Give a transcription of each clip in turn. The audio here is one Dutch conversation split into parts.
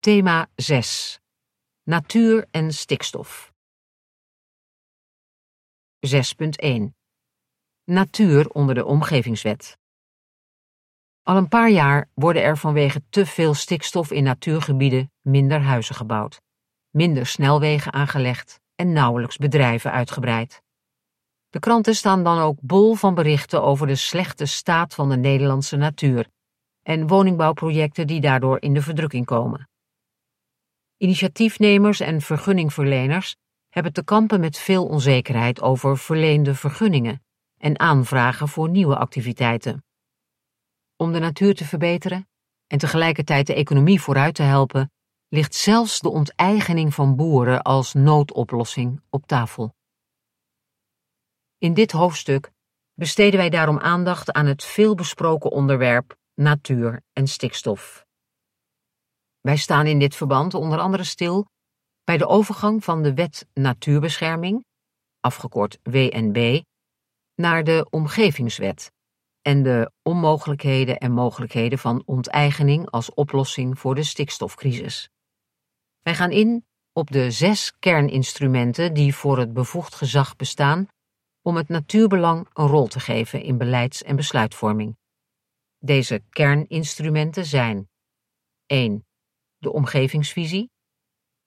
Thema 6. Natuur en stikstof. 6.1. Natuur onder de omgevingswet. Al een paar jaar worden er vanwege te veel stikstof in natuurgebieden minder huizen gebouwd, minder snelwegen aangelegd en nauwelijks bedrijven uitgebreid. De kranten staan dan ook bol van berichten over de slechte staat van de Nederlandse natuur en woningbouwprojecten die daardoor in de verdrukking komen. Initiatiefnemers en vergunningverleners hebben te kampen met veel onzekerheid over verleende vergunningen en aanvragen voor nieuwe activiteiten. Om de natuur te verbeteren en tegelijkertijd de economie vooruit te helpen, ligt zelfs de onteigening van boeren als noodoplossing op tafel. In dit hoofdstuk besteden wij daarom aandacht aan het veelbesproken onderwerp natuur en stikstof. Wij staan in dit verband onder andere stil bij de overgang van de Wet Natuurbescherming, afgekort WNB, naar de Omgevingswet en de onmogelijkheden en mogelijkheden van onteigening als oplossing voor de stikstofcrisis. Wij gaan in op de zes kerninstrumenten die voor het bevoegd gezag bestaan om het natuurbelang een rol te geven in beleids- en besluitvorming. Deze kerninstrumenten zijn 1 de omgevingsvisie.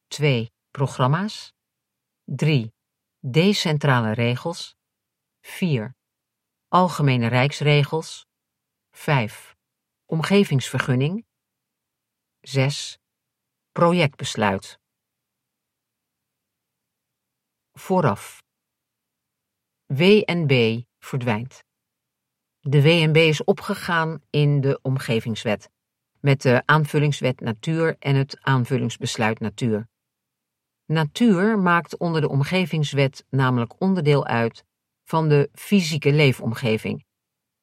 2. Programma's. 3. Decentrale regels. 4. Algemene rijksregels. 5. Omgevingsvergunning. 6. Projectbesluit. Vooraf. WNB verdwijnt. De WNB is opgegaan in de Omgevingswet met de aanvullingswet natuur en het aanvullingsbesluit natuur. Natuur maakt onder de omgevingswet namelijk onderdeel uit van de fysieke leefomgeving,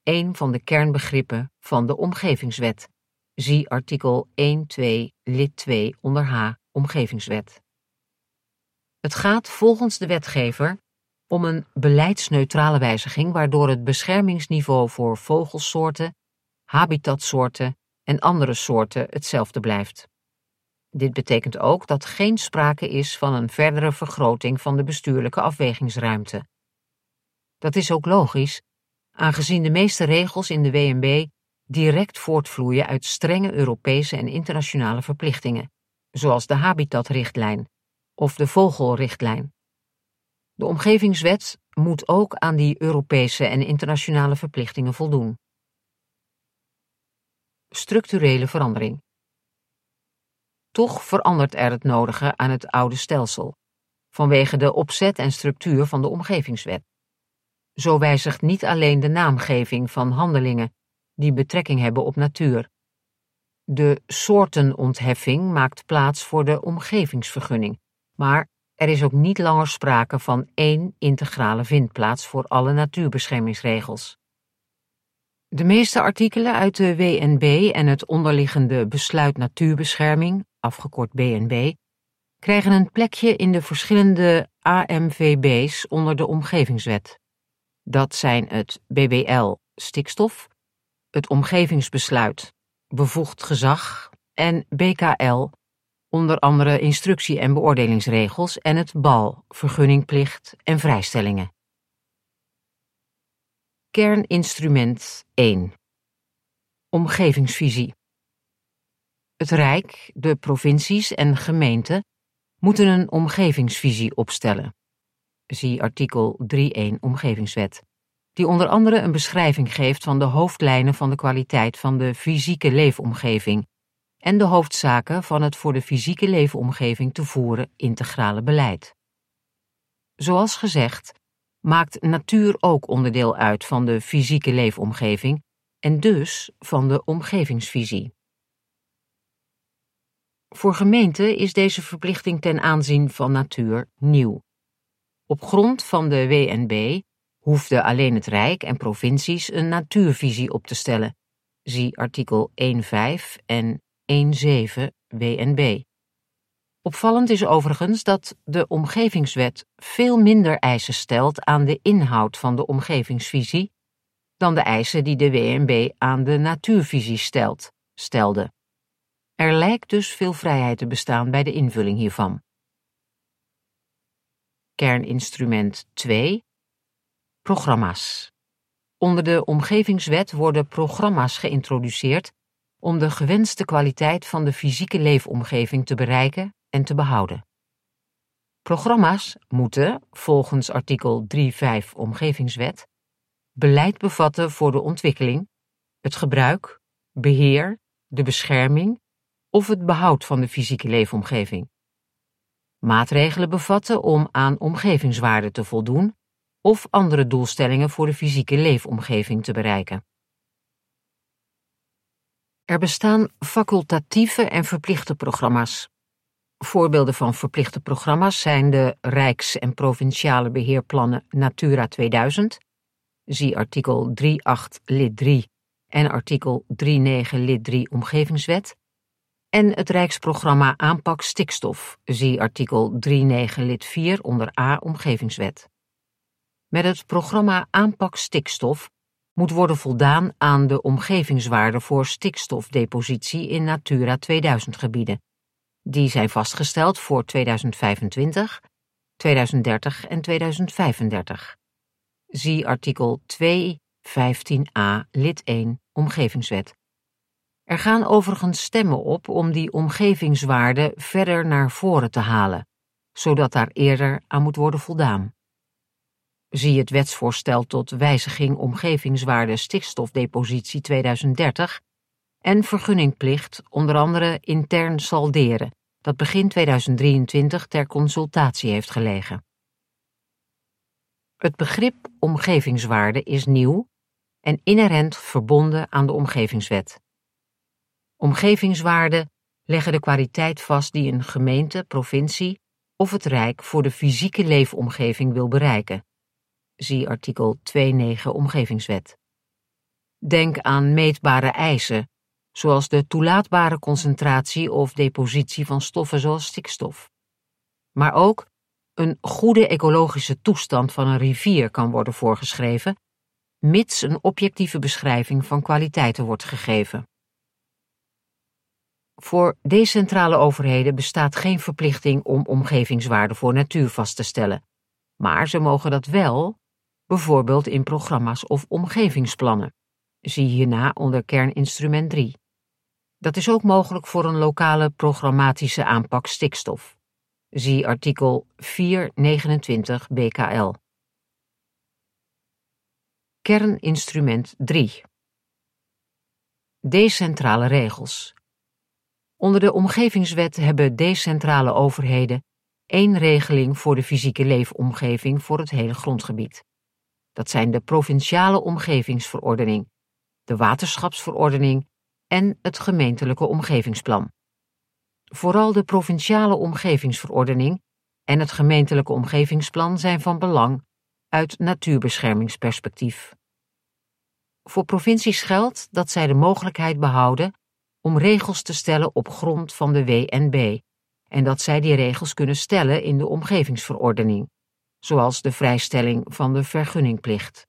een van de kernbegrippen van de omgevingswet. Zie artikel 1.2 lid 2 onder H omgevingswet. Het gaat volgens de wetgever om een beleidsneutrale wijziging waardoor het beschermingsniveau voor vogelsoorten, habitatsoorten en andere soorten hetzelfde blijft. Dit betekent ook dat geen sprake is van een verdere vergroting van de bestuurlijke afwegingsruimte. Dat is ook logisch, aangezien de meeste regels in de WNB direct voortvloeien uit strenge Europese en internationale verplichtingen, zoals de Habitatrichtlijn of de Vogelrichtlijn. De omgevingswet moet ook aan die Europese en internationale verplichtingen voldoen structurele verandering. Toch verandert er het nodige aan het oude stelsel, vanwege de opzet en structuur van de omgevingswet. Zo wijzigt niet alleen de naamgeving van handelingen die betrekking hebben op natuur. De soortenontheffing maakt plaats voor de omgevingsvergunning, maar er is ook niet langer sprake van één integrale vindplaats voor alle natuurbeschermingsregels. De meeste artikelen uit de WNB en het onderliggende Besluit Natuurbescherming, afgekort BNB, krijgen een plekje in de verschillende AMVB's onder de Omgevingswet. Dat zijn het BBL stikstof, het Omgevingsbesluit bevoegd gezag en BKL, onder andere instructie- en beoordelingsregels en het BAL vergunningplicht en vrijstellingen. Kerninstrument 1 Omgevingsvisie Het Rijk, de provincies en gemeenten moeten een omgevingsvisie opstellen. Zie artikel 3.1 Omgevingswet, die onder andere een beschrijving geeft van de hoofdlijnen van de kwaliteit van de fysieke leefomgeving en de hoofdzaken van het voor de fysieke leefomgeving te voeren integrale beleid. Zoals gezegd, maakt natuur ook onderdeel uit van de fysieke leefomgeving en dus van de omgevingsvisie. Voor gemeenten is deze verplichting ten aanzien van natuur nieuw. Op grond van de WNB hoefde alleen het Rijk en provincies een natuurvisie op te stellen. Zie artikel 1.5 en 1.7 WNB. Opvallend is overigens dat de omgevingswet veel minder eisen stelt aan de inhoud van de omgevingsvisie dan de eisen die de WNB aan de natuurvisie stelt, stelde. Er lijkt dus veel vrijheid te bestaan bij de invulling hiervan. Kerninstrument 2 Programma's. Onder de omgevingswet worden programma's geïntroduceerd om de gewenste kwaliteit van de fysieke leefomgeving te bereiken en te behouden. Programma's moeten, volgens artikel 3.5 Omgevingswet, beleid bevatten voor de ontwikkeling, het gebruik, beheer, de bescherming of het behoud van de fysieke leefomgeving. Maatregelen bevatten om aan omgevingswaarden te voldoen of andere doelstellingen voor de fysieke leefomgeving te bereiken. Er bestaan facultatieve en verplichte programma's. Voorbeelden van verplichte programma's zijn de Rijks- en provinciale beheerplannen Natura 2000, zie artikel 3.8 lid 3 en artikel 3.9 lid 3 Omgevingswet, en het Rijksprogramma Aanpak Stikstof, zie artikel 3.9 lid 4 onder A Omgevingswet. Met het programma Aanpak Stikstof moet worden voldaan aan de omgevingswaarden voor stikstofdepositie in Natura 2000 gebieden. Die zijn vastgesteld voor 2025, 2030 en 2035. Zie artikel 215a lid 1 Omgevingswet. Er gaan overigens stemmen op om die omgevingswaarden verder naar voren te halen, zodat daar eerder aan moet worden voldaan. Zie het wetsvoorstel tot wijziging omgevingswaarde stikstofdepositie 2030 en vergunningplicht onder andere intern salderen, dat begin 2023 ter consultatie heeft gelegen. Het begrip omgevingswaarde is nieuw en inherent verbonden aan de omgevingswet. Omgevingswaarden leggen de kwaliteit vast die een gemeente, provincie of het Rijk voor de fysieke leefomgeving wil bereiken zie artikel 2.9 Omgevingswet. Denk aan meetbare eisen, zoals de toelaatbare concentratie of depositie van stoffen zoals stikstof. Maar ook een goede ecologische toestand van een rivier kan worden voorgeschreven, mits een objectieve beschrijving van kwaliteiten wordt gegeven. Voor decentrale overheden bestaat geen verplichting om omgevingswaarden voor natuur vast te stellen, maar ze mogen dat wel bijvoorbeeld in programma's of omgevingsplannen. Zie hierna onder kerninstrument 3. Dat is ook mogelijk voor een lokale programmatische aanpak stikstof. Zie artikel 429 BKL. Kerninstrument 3 Decentrale regels. Onder de omgevingswet hebben decentrale overheden één regeling voor de fysieke leefomgeving voor het hele grondgebied. Dat zijn de provinciale omgevingsverordening, de waterschapsverordening en het gemeentelijke omgevingsplan. Vooral de provinciale omgevingsverordening en het gemeentelijke omgevingsplan zijn van belang uit natuurbeschermingsperspectief. Voor provincies geldt dat zij de mogelijkheid behouden om regels te stellen op grond van de WNB en dat zij die regels kunnen stellen in de omgevingsverordening zoals de vrijstelling van de vergunningplicht.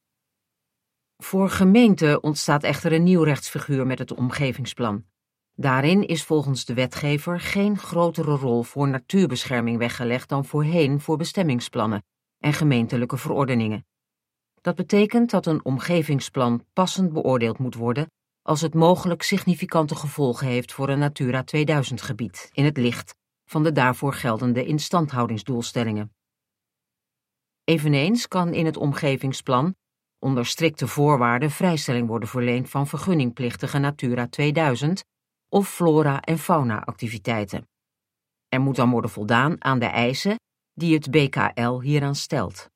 Voor gemeenten ontstaat echter een nieuw rechtsfiguur met het omgevingsplan. Daarin is volgens de wetgever geen grotere rol voor natuurbescherming weggelegd dan voorheen voor bestemmingsplannen en gemeentelijke verordeningen. Dat betekent dat een omgevingsplan passend beoordeeld moet worden als het mogelijk significante gevolgen heeft voor een Natura 2000 gebied in het licht van de daarvoor geldende instandhoudingsdoelstellingen. Eveneens kan in het omgevingsplan onder strikte voorwaarden vrijstelling worden verleend van vergunningplichtige Natura 2000 of flora- en fauna-activiteiten. Er moet dan worden voldaan aan de eisen die het BKL hieraan stelt.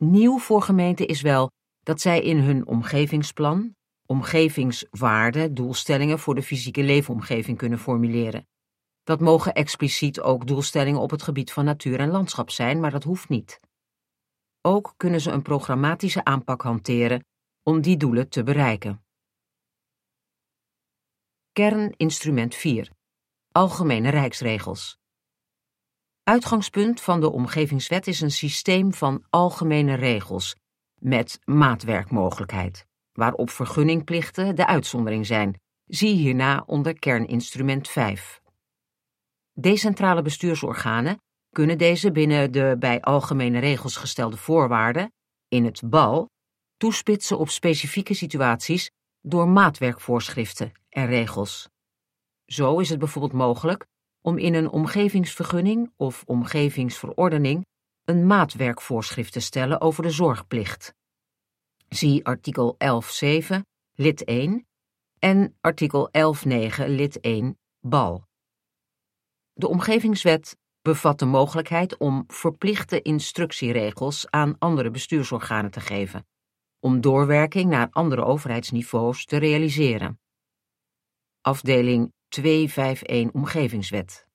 Nieuw voor gemeenten is wel dat zij in hun omgevingsplan omgevingswaarden, doelstellingen voor de fysieke leefomgeving kunnen formuleren. Dat mogen expliciet ook doelstellingen op het gebied van natuur en landschap zijn, maar dat hoeft niet. Ook kunnen ze een programmatische aanpak hanteren om die doelen te bereiken. Kerninstrument 4. Algemene Rijksregels. Uitgangspunt van de Omgevingswet is een systeem van algemene regels met maatwerkmogelijkheid, waarop vergunningplichten de uitzondering zijn Zie hierna onder kerninstrument 5. Decentrale bestuursorganen kunnen deze binnen de bij algemene regels gestelde voorwaarden, in het BAL, toespitsen op specifieke situaties door maatwerkvoorschriften en regels. Zo is het bijvoorbeeld mogelijk om in een omgevingsvergunning of omgevingsverordening een maatwerkvoorschrift te stellen over de zorgplicht. Zie artikel 11.7, lid 1 en artikel 11.9, lid 1, bal. De omgevingswet bevat de mogelijkheid om verplichte instructieregels aan andere bestuursorganen te geven, om doorwerking naar andere overheidsniveaus te realiseren. Afdeling 251 Omgevingswet.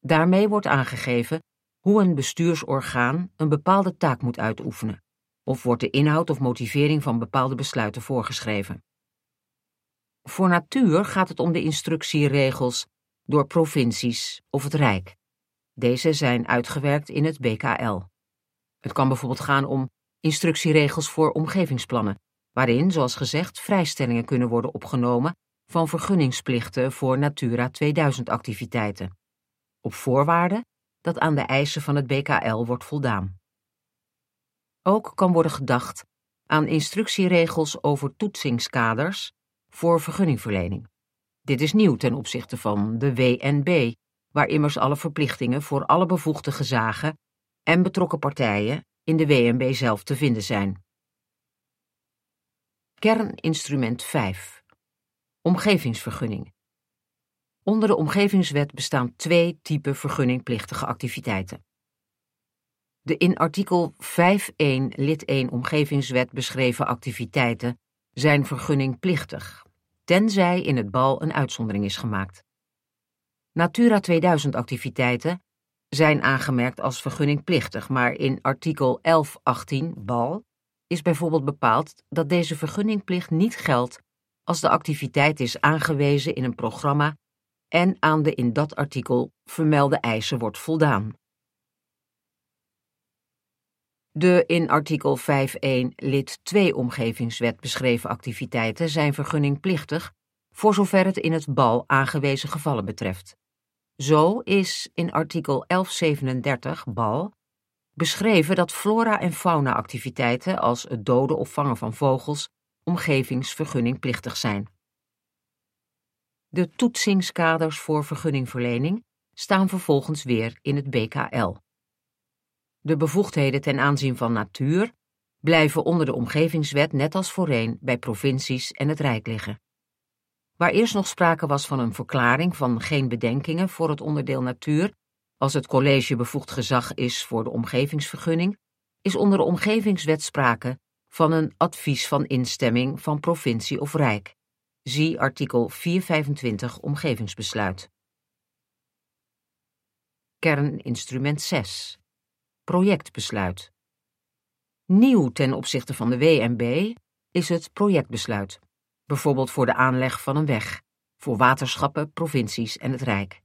Daarmee wordt aangegeven hoe een bestuursorgaan een bepaalde taak moet uitoefenen, of wordt de inhoud of motivering van bepaalde besluiten voorgeschreven. Voor natuur gaat het om de instructieregels door provincies of het Rijk. Deze zijn uitgewerkt in het BKL. Het kan bijvoorbeeld gaan om instructieregels voor omgevingsplannen, waarin, zoals gezegd, vrijstellingen kunnen worden opgenomen van vergunningsplichten voor Natura 2000 activiteiten, op voorwaarde dat aan de eisen van het BKL wordt voldaan. Ook kan worden gedacht aan instructieregels over toetsingskaders voor vergunningverlening. Dit is nieuw ten opzichte van de WNB, waar immers alle verplichtingen voor alle bevoegde gezagen en betrokken partijen in de WNB zelf te vinden zijn. Kerninstrument 5 Omgevingsvergunning Onder de Omgevingswet bestaan twee typen vergunningplichtige activiteiten. De in artikel 5.1 lid 1 Omgevingswet beschreven activiteiten zijn vergunningplichtig, tenzij in het bal een uitzondering is gemaakt. Natura 2000 activiteiten zijn aangemerkt als vergunningplichtig, maar in artikel 11.18 bal is bijvoorbeeld bepaald dat deze vergunningplicht niet geldt als de activiteit is aangewezen in een programma en aan de in dat artikel vermelde eisen wordt voldaan. De in artikel 5.1 lid 2 omgevingswet beschreven activiteiten zijn vergunningplichtig voor zover het in het BAL aangewezen gevallen betreft. Zo is in artikel 1137 BAL beschreven dat flora- en fauna-activiteiten als het doden of vangen van vogels omgevingsvergunningplichtig zijn. De toetsingskaders voor vergunningverlening staan vervolgens weer in het BKL. De bevoegdheden ten aanzien van natuur blijven onder de omgevingswet net als voorheen bij provincies en het Rijk liggen. Waar eerst nog sprake was van een verklaring van geen bedenkingen voor het onderdeel natuur, als het college bevoegd gezag is voor de omgevingsvergunning, is onder de omgevingswet sprake van een advies van instemming van provincie of Rijk. Zie artikel 425 Omgevingsbesluit. Kerninstrument 6 Projectbesluit. Nieuw ten opzichte van de WMB is het projectbesluit, bijvoorbeeld voor de aanleg van een weg, voor waterschappen, provincies en het Rijk.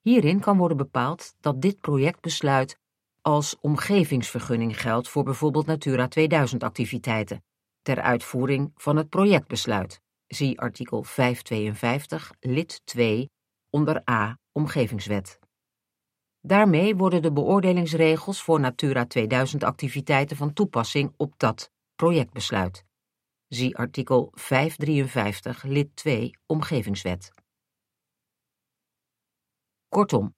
Hierin kan worden bepaald dat dit projectbesluit als omgevingsvergunning geldt voor bijvoorbeeld Natura 2000 activiteiten, ter uitvoering van het projectbesluit. Zie artikel 552 lid 2 onder A Omgevingswet. Daarmee worden de beoordelingsregels voor Natura 2000 activiteiten van toepassing op dat projectbesluit. Zie artikel 553 lid 2 Omgevingswet. Kortom,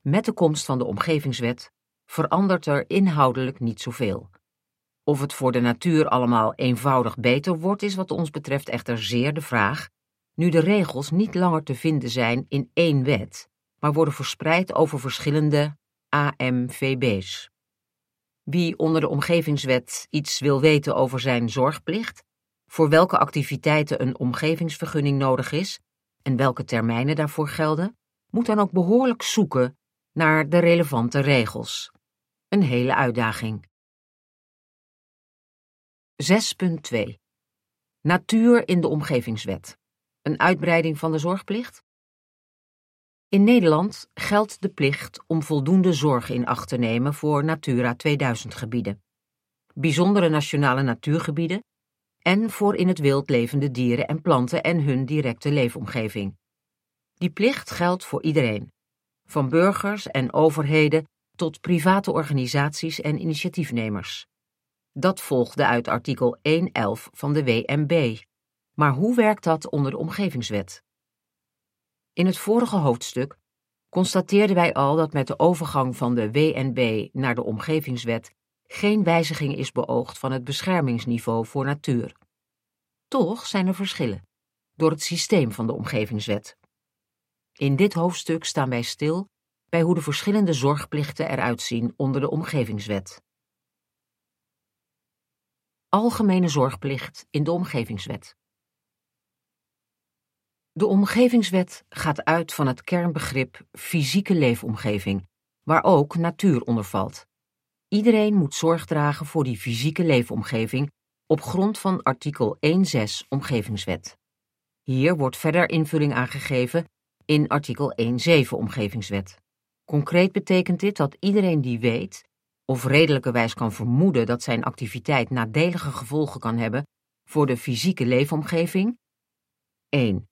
met de komst van de Omgevingswet verandert er inhoudelijk niet zoveel. Of het voor de natuur allemaal eenvoudig beter wordt, is wat ons betreft echter zeer de vraag, nu de regels niet langer te vinden zijn in één wet, maar worden verspreid over verschillende AMVB's. Wie onder de omgevingswet iets wil weten over zijn zorgplicht, voor welke activiteiten een omgevingsvergunning nodig is en welke termijnen daarvoor gelden, moet dan ook behoorlijk zoeken naar de relevante regels. Een hele uitdaging. 6.2 Natuur in de omgevingswet. Een uitbreiding van de zorgplicht? In Nederland geldt de plicht om voldoende zorg in acht te nemen voor Natura 2000 gebieden, bijzondere nationale natuurgebieden en voor in het wild levende dieren en planten en hun directe leefomgeving. Die plicht geldt voor iedereen, van burgers en overheden tot private organisaties en initiatiefnemers. Dat volgde uit artikel 1.11 van de WMB. Maar hoe werkt dat onder de omgevingswet? In het vorige hoofdstuk constateerden wij al dat met de overgang van de WNB naar de omgevingswet geen wijziging is beoogd van het beschermingsniveau voor natuur. Toch zijn er verschillen door het systeem van de omgevingswet. In dit hoofdstuk staan wij stil bij hoe de verschillende zorgplichten eruit zien onder de omgevingswet. Algemene zorgplicht in de omgevingswet. De omgevingswet gaat uit van het kernbegrip fysieke leefomgeving, waar ook natuur onder valt. Iedereen moet zorg dragen voor die fysieke leefomgeving op grond van artikel 1.6 Omgevingswet. Hier wordt verder invulling aangegeven in artikel 1.7 Omgevingswet. Concreet betekent dit dat iedereen die weet of redelijkerwijs kan vermoeden dat zijn activiteit nadelige gevolgen kan hebben voor de fysieke leefomgeving 1.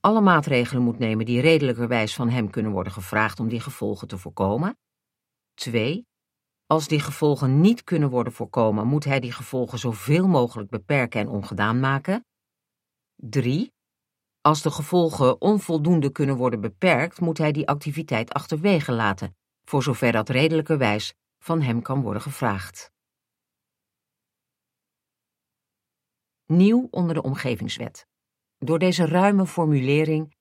Alle maatregelen moet nemen die redelijkerwijs van hem kunnen worden gevraagd om die gevolgen te voorkomen. 2. Als die gevolgen niet kunnen worden voorkomen, moet hij die gevolgen zoveel mogelijk beperken en ongedaan maken. 3. Als de gevolgen onvoldoende kunnen worden beperkt, moet hij die activiteit achterwege laten, voor zover dat redelijkerwijs van hem kan worden gevraagd. Nieuw onder de omgevingswet. Door deze ruime formulering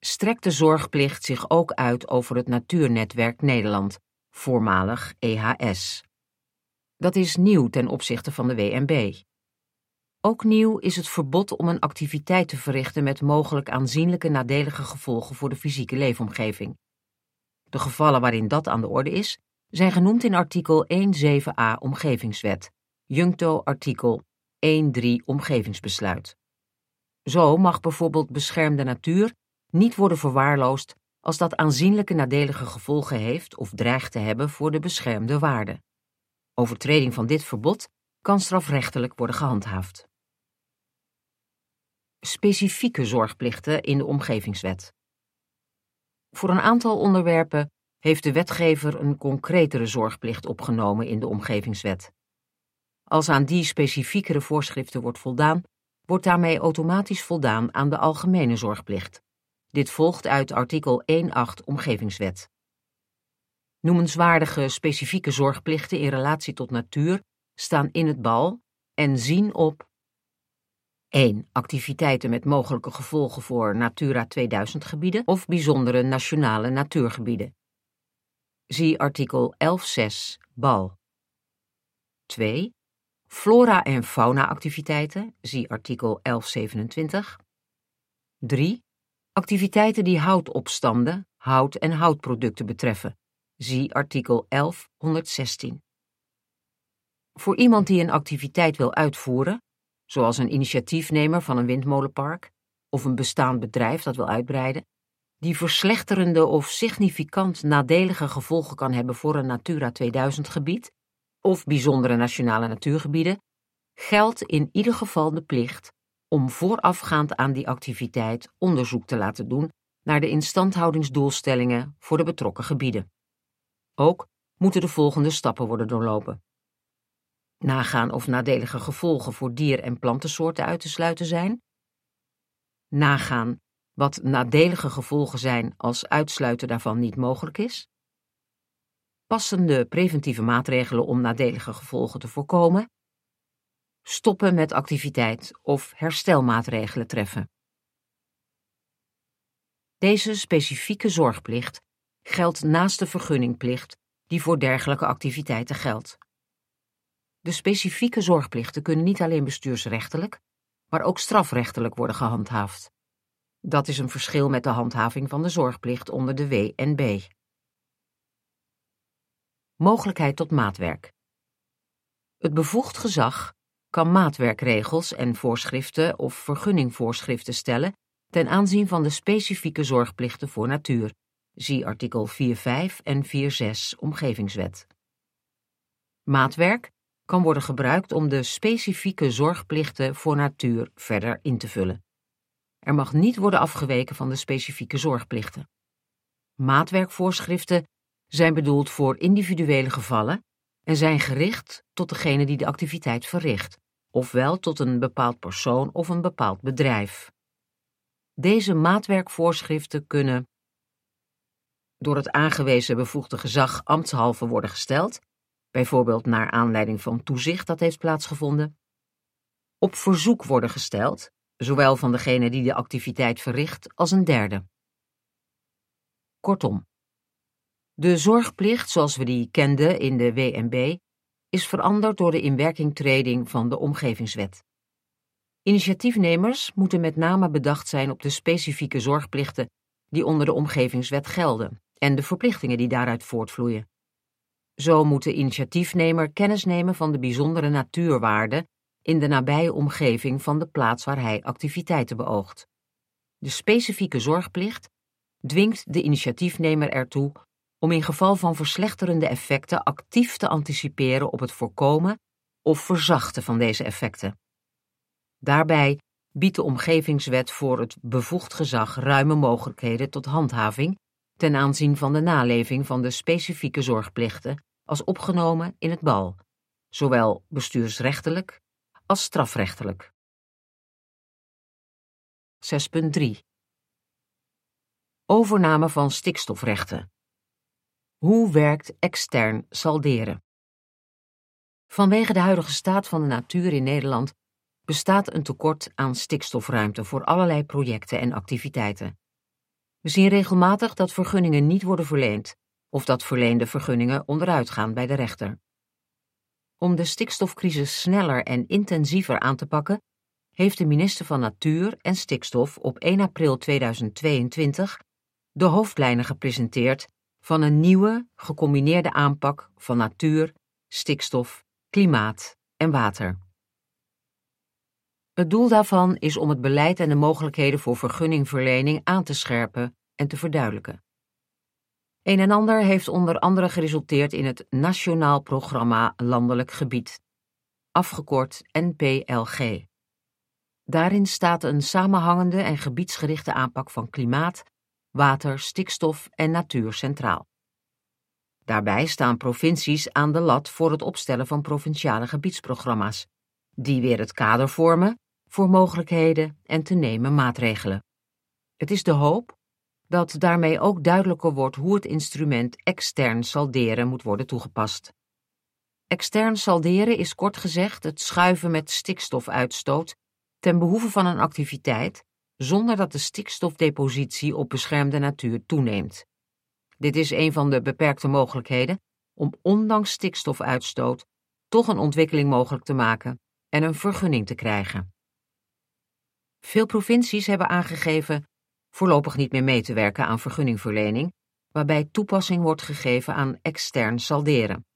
strekt de zorgplicht zich ook uit over het Natuurnetwerk Nederland, voormalig EHS. Dat is nieuw ten opzichte van de WNB. Ook nieuw is het verbod om een activiteit te verrichten met mogelijk aanzienlijke nadelige gevolgen voor de fysieke leefomgeving. De gevallen waarin dat aan de orde is, zijn genoemd in artikel 1.7a Omgevingswet, Juncto artikel 1.3 Omgevingsbesluit. Zo mag bijvoorbeeld beschermde natuur niet worden verwaarloosd als dat aanzienlijke nadelige gevolgen heeft of dreigt te hebben voor de beschermde waarde. Overtreding van dit verbod kan strafrechtelijk worden gehandhaafd. Specifieke zorgplichten in de omgevingswet. Voor een aantal onderwerpen heeft de wetgever een concretere zorgplicht opgenomen in de omgevingswet. Als aan die specifiekere voorschriften wordt voldaan, wordt daarmee automatisch voldaan aan de algemene zorgplicht. Dit volgt uit artikel 1.8 Omgevingswet. Noemenswaardige specifieke zorgplichten in relatie tot natuur staan in het bal en zien op 1. Activiteiten met mogelijke gevolgen voor Natura 2000 gebieden of bijzondere nationale natuurgebieden. Zie artikel 11.6 bal. 2. Flora- en fauna-activiteiten, zie artikel 1127. 3. Activiteiten die houtopstanden, hout- en houtproducten betreffen, zie artikel 1116. Voor iemand die een activiteit wil uitvoeren, zoals een initiatiefnemer van een windmolenpark of een bestaand bedrijf dat wil uitbreiden, die verslechterende of significant nadelige gevolgen kan hebben voor een Natura 2000 gebied, of bijzondere nationale natuurgebieden, geldt in ieder geval de plicht om voorafgaand aan die activiteit onderzoek te laten doen naar de instandhoudingsdoelstellingen voor de betrokken gebieden. Ook moeten de volgende stappen worden doorlopen. Nagaan of nadelige gevolgen voor dier- en plantensoorten uit te sluiten zijn. Nagaan wat nadelige gevolgen zijn als uitsluiten daarvan niet mogelijk is passende preventieve maatregelen om nadelige gevolgen te voorkomen, stoppen met activiteit of herstelmaatregelen treffen. Deze specifieke zorgplicht geldt naast de vergunningplicht die voor dergelijke activiteiten geldt. De specifieke zorgplichten kunnen niet alleen bestuursrechtelijk, maar ook strafrechtelijk worden gehandhaafd. Dat is een verschil met de handhaving van de zorgplicht onder de WNB. Mogelijkheid tot maatwerk. Het bevoegd gezag kan maatwerkregels en voorschriften of vergunningvoorschriften stellen ten aanzien van de specifieke zorgplichten voor natuur. Zie artikel 4.5 en 4.6 Omgevingswet. Maatwerk kan worden gebruikt om de specifieke zorgplichten voor natuur verder in te vullen. Er mag niet worden afgeweken van de specifieke zorgplichten. Maatwerkvoorschriften zijn bedoeld voor individuele gevallen en zijn gericht tot degene die de activiteit verricht, ofwel tot een bepaald persoon of een bepaald bedrijf. Deze maatwerkvoorschriften kunnen door het aangewezen bevoegde gezag ambtshalve worden gesteld, bijvoorbeeld naar aanleiding van toezicht dat heeft plaatsgevonden, op verzoek worden gesteld, zowel van degene die de activiteit verricht als een derde. Kortom, de zorgplicht zoals we die kenden in de WNB is veranderd door de inwerkingtreding van de Omgevingswet. Initiatiefnemers moeten met name bedacht zijn op de specifieke zorgplichten die onder de Omgevingswet gelden en de verplichtingen die daaruit voortvloeien. Zo moet de initiatiefnemer kennis nemen van de bijzondere natuurwaarden in de nabije omgeving van de plaats waar hij activiteiten beoogt. De specifieke zorgplicht dwingt de initiatiefnemer ertoe om in geval van verslechterende effecten actief te anticiperen op het voorkomen of verzachten van deze effecten. Daarbij biedt de omgevingswet voor het bevoegd gezag ruime mogelijkheden tot handhaving ten aanzien van de naleving van de specifieke zorgplichten als opgenomen in het BAL, zowel bestuursrechtelijk als strafrechtelijk. 6.3 Overname van stikstofrechten. Hoe werkt extern salderen? Vanwege de huidige staat van de natuur in Nederland bestaat een tekort aan stikstofruimte voor allerlei projecten en activiteiten. We zien regelmatig dat vergunningen niet worden verleend of dat verleende vergunningen onderuit gaan bij de rechter. Om de stikstofcrisis sneller en intensiever aan te pakken, heeft de minister van Natuur en Stikstof op 1 april 2022 de hoofdlijnen gepresenteerd van een nieuwe, gecombineerde aanpak van natuur, stikstof, klimaat en water. Het doel daarvan is om het beleid en de mogelijkheden voor vergunningverlening aan te scherpen en te verduidelijken. Een en ander heeft onder andere geresulteerd in het Nationaal Programma Landelijk Gebied, afgekort NPLG. Daarin staat een samenhangende en gebiedsgerichte aanpak van klimaat, water, stikstof en natuur centraal. Daarbij staan provincies aan de lat voor het opstellen van provinciale gebiedsprogramma's, die weer het kader vormen voor mogelijkheden en te nemen maatregelen. Het is de hoop dat daarmee ook duidelijker wordt hoe het instrument extern salderen moet worden toegepast. Extern salderen is kort gezegd het schuiven met stikstofuitstoot ten behoeve van een activiteit zonder dat de stikstofdepositie op beschermde natuur toeneemt. Dit is een van de beperkte mogelijkheden om ondanks stikstofuitstoot toch een ontwikkeling mogelijk te maken en een vergunning te krijgen. Veel provincies hebben aangegeven voorlopig niet meer mee te werken aan vergunningverlening, waarbij toepassing wordt gegeven aan extern salderen,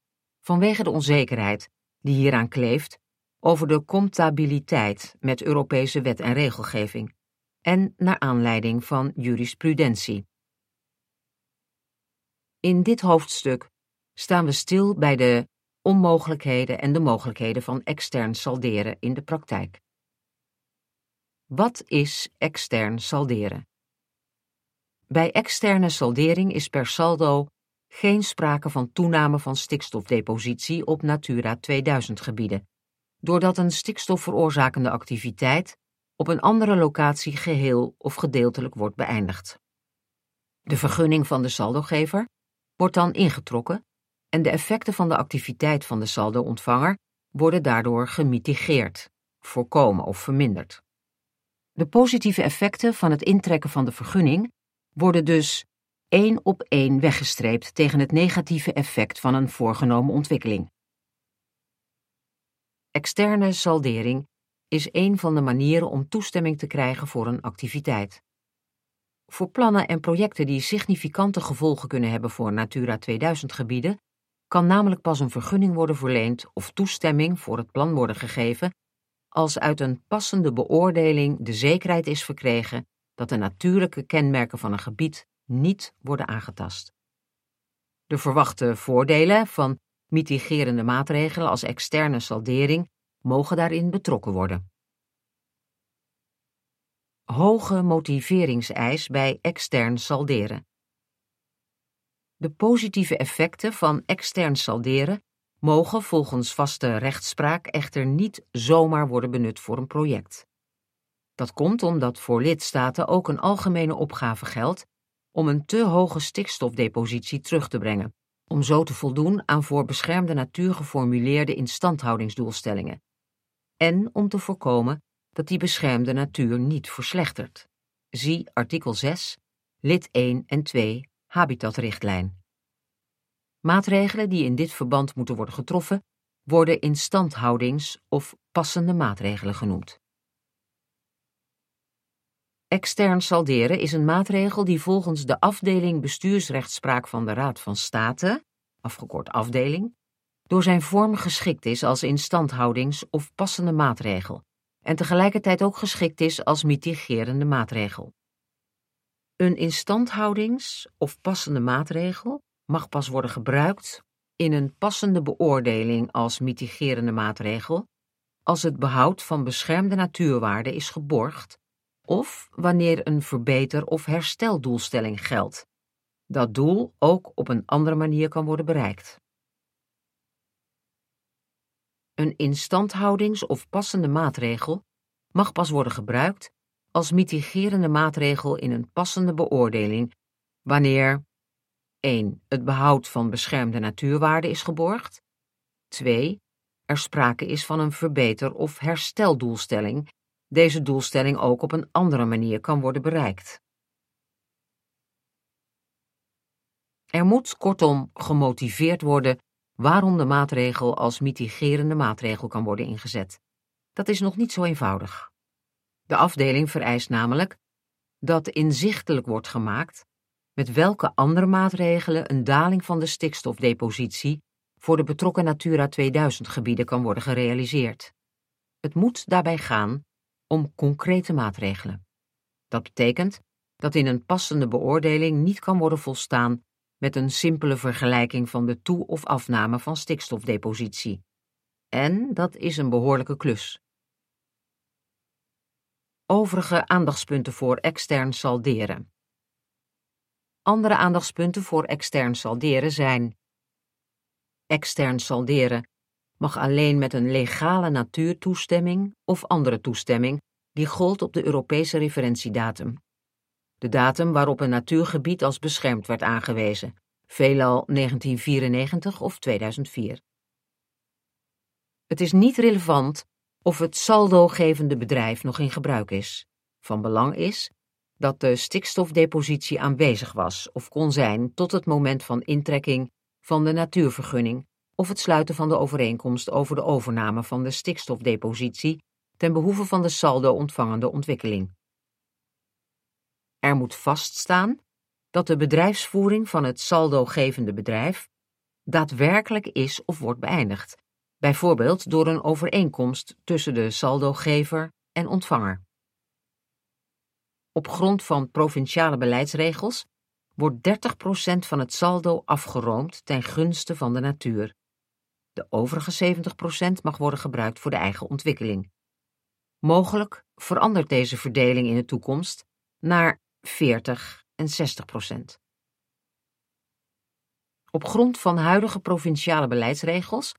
vanwege de onzekerheid die hieraan kleeft over de comptabiliteit met Europese wet en regelgeving en naar aanleiding van jurisprudentie. In dit hoofdstuk staan we stil bij de onmogelijkheden en de mogelijkheden van extern salderen in de praktijk. Wat is extern salderen? Bij externe saldering is per saldo geen sprake van toename van stikstofdepositie op Natura 2000 gebieden, doordat een stikstofveroorzakende activiteit op een andere locatie geheel of gedeeltelijk wordt beëindigd. De vergunning van de saldogever wordt dan ingetrokken en de effecten van de activiteit van de saldo-ontvanger worden daardoor gemitigeerd, voorkomen of verminderd. De positieve effecten van het intrekken van de vergunning worden dus één op één weggestreept tegen het negatieve effect van een voorgenomen ontwikkeling. Externe saldering is een van de manieren om toestemming te krijgen voor een activiteit. Voor plannen en projecten die significante gevolgen kunnen hebben voor Natura 2000 gebieden, kan namelijk pas een vergunning worden verleend of toestemming voor het plan worden gegeven als uit een passende beoordeling de zekerheid is verkregen dat de natuurlijke kenmerken van een gebied niet worden aangetast. De verwachte voordelen van Mitigerende maatregelen als externe saldering mogen daarin betrokken worden. Hoge motiveringseis bij extern salderen. De positieve effecten van extern salderen mogen volgens vaste rechtspraak echter niet zomaar worden benut voor een project. Dat komt omdat voor lidstaten ook een algemene opgave geldt om een te hoge stikstofdepositie terug te brengen, om zo te voldoen aan voor beschermde natuur geformuleerde instandhoudingsdoelstellingen, en om te voorkomen dat die beschermde natuur niet verslechtert. Zie artikel 6, lid 1 en 2 Habitatrichtlijn. Maatregelen die in dit verband moeten worden getroffen, worden instandhoudings- of passende maatregelen genoemd. Extern salderen is een maatregel die volgens de afdeling bestuursrechtspraak van de Raad van State, afgekort afdeling, door zijn vorm geschikt is als instandhoudings- of passende maatregel en tegelijkertijd ook geschikt is als mitigerende maatregel. Een instandhoudings- of passende maatregel mag pas worden gebruikt in een passende beoordeling als mitigerende maatregel als het behoud van beschermde natuurwaarden is geborgd of wanneer een verbeter- of hersteldoelstelling geldt. Dat doel ook op een andere manier kan worden bereikt. Een instandhoudings- of passende maatregel mag pas worden gebruikt als mitigerende maatregel in een passende beoordeling wanneer 1. Het behoud van beschermde natuurwaarden is geborgd. 2. Er sprake is van een verbeter- of hersteldoelstelling. Deze doelstelling ook op een andere manier kan worden bereikt. Er moet kortom gemotiveerd worden waarom de maatregel als mitigerende maatregel kan worden ingezet. Dat is nog niet zo eenvoudig. De afdeling vereist namelijk dat inzichtelijk wordt gemaakt met welke andere maatregelen een daling van de stikstofdepositie voor de betrokken Natura 2000 gebieden kan worden gerealiseerd. Het moet daarbij gaan om concrete maatregelen. Dat betekent dat in een passende beoordeling niet kan worden volstaan met een simpele vergelijking van de toe- of afname van stikstofdepositie. En dat is een behoorlijke klus. Overige aandachtspunten voor extern salderen. Andere aandachtspunten voor extern salderen zijn: extern salderen mag alleen met een legale natuurtoestemming of andere toestemming die gold op de Europese referentiedatum. De datum waarop een natuurgebied als beschermd werd aangewezen, veelal 1994 of 2004. Het is niet relevant of het saldo-gevende bedrijf nog in gebruik is. Van belang is dat de stikstofdepositie aanwezig was of kon zijn tot het moment van intrekking van de natuurvergunning of het sluiten van de overeenkomst over de overname van de stikstofdepositie ten behoeve van de saldo ontvangende ontwikkeling. Er moet vaststaan dat de bedrijfsvoering van het saldo-gevende bedrijf daadwerkelijk is of wordt beëindigd, bijvoorbeeld door een overeenkomst tussen de saldogever en ontvanger. Op grond van provinciale beleidsregels wordt 30% van het saldo afgeroomd ten gunste van de natuur. De overige 70% mag worden gebruikt voor de eigen ontwikkeling. Mogelijk verandert deze verdeling in de toekomst naar 40 en 60%. Op grond van huidige provinciale beleidsregels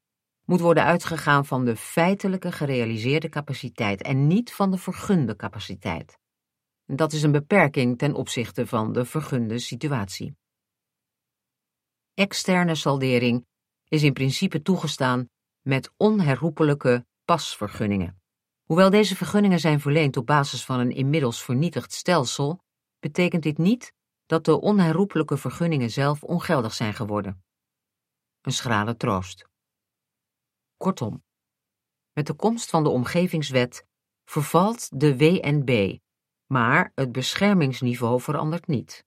moet worden uitgegaan van de feitelijke gerealiseerde capaciteit en niet van de vergunde capaciteit. Dat is een beperking ten opzichte van de vergunde situatie. Externe saldering is in principe toegestaan met onherroepelijke pasvergunningen. Hoewel deze vergunningen zijn verleend op basis van een inmiddels vernietigd stelsel, betekent dit niet dat de onherroepelijke vergunningen zelf ongeldig zijn geworden. Een schrale troost. Kortom, met de komst van de omgevingswet vervalt de WNB, maar het beschermingsniveau verandert niet.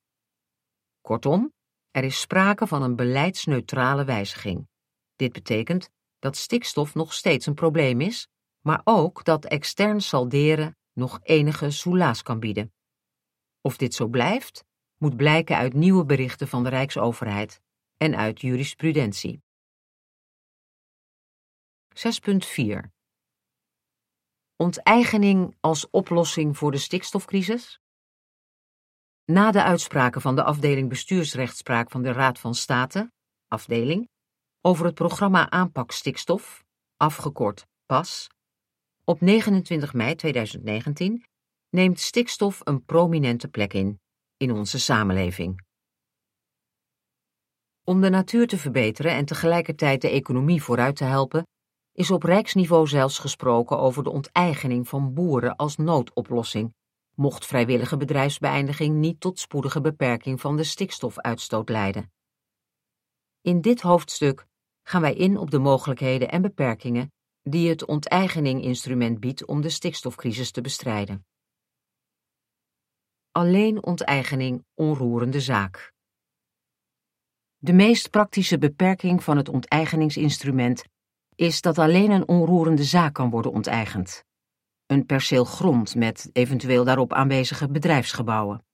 Kortom, er is sprake van een beleidsneutrale wijziging. Dit betekent dat stikstof nog steeds een probleem is, maar ook dat extern salderen nog enige soelaas kan bieden. Of dit zo blijft, moet blijken uit nieuwe berichten van de Rijksoverheid en uit jurisprudentie. 6.4 Onteigening als oplossing voor de stikstofcrisis? Na de uitspraken van de afdeling bestuursrechtspraak van de Raad van State, afdeling, over het programma aanpak stikstof, afgekort PAS, op 29 mei 2019 neemt stikstof een prominente plek in, in onze samenleving. Om de natuur te verbeteren en tegelijkertijd de economie vooruit te helpen, is op rijksniveau zelfs gesproken over de onteigening van boeren als noodoplossing, mocht vrijwillige bedrijfsbeëindiging niet tot spoedige beperking van de stikstofuitstoot leiden. In dit hoofdstuk gaan wij in op de mogelijkheden en beperkingen die het onteigening-instrument biedt om de stikstofcrisis te bestrijden. Alleen onteigening onroerende zaak. De meest praktische beperking van het onteigeningsinstrument is dat alleen een onroerende zaak kan worden onteigend. Een perceel grond met eventueel daarop aanwezige bedrijfsgebouwen.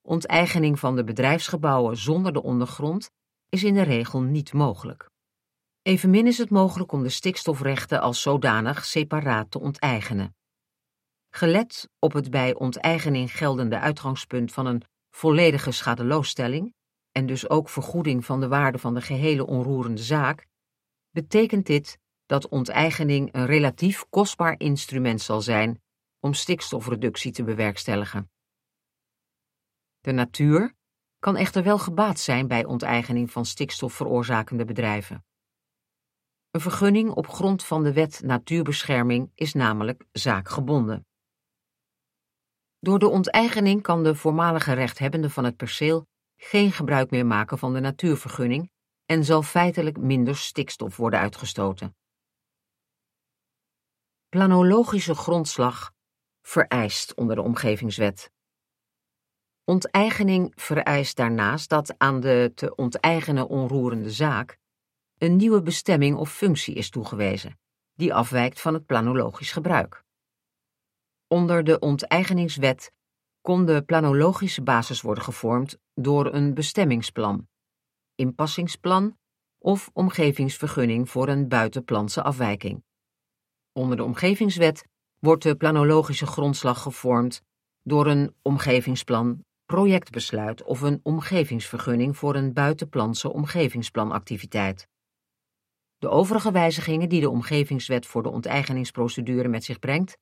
Onteigening van de bedrijfsgebouwen zonder de ondergrond is in de regel niet mogelijk. Evenmin is het mogelijk om de stikstofrechten als zodanig separaat te onteigenen. Gelet op het bij onteigening geldende uitgangspunt van een volledige schadeloosstelling en dus ook vergoeding van de waarde van de gehele onroerende zaak, betekent dit dat onteigening een relatief kostbaar instrument zal zijn om stikstofreductie te bewerkstelligen. De natuur kan echter wel gebaat zijn bij onteigening van stikstofveroorzakende bedrijven. Een vergunning op grond van de wet natuurbescherming is namelijk zaakgebonden. Door de onteigening kan de voormalige rechthebbende van het perceel geen gebruik meer maken van de natuurvergunning en zal feitelijk minder stikstof worden uitgestoten. Planologische grondslag vereist onder de omgevingswet. Onteigening vereist daarnaast dat aan de te onteigenen onroerende zaak een nieuwe bestemming of functie is toegewezen, die afwijkt van het planologisch gebruik. Onder de onteigeningswet kon de planologische basis worden gevormd door een bestemmingsplan, inpassingsplan of omgevingsvergunning voor een buitenplanse afwijking. Onder de omgevingswet wordt de planologische grondslag gevormd door een omgevingsplan, projectbesluit of een omgevingsvergunning voor een buitenplanse omgevingsplanactiviteit. De overige wijzigingen die de omgevingswet voor de onteigeningsprocedure met zich brengt,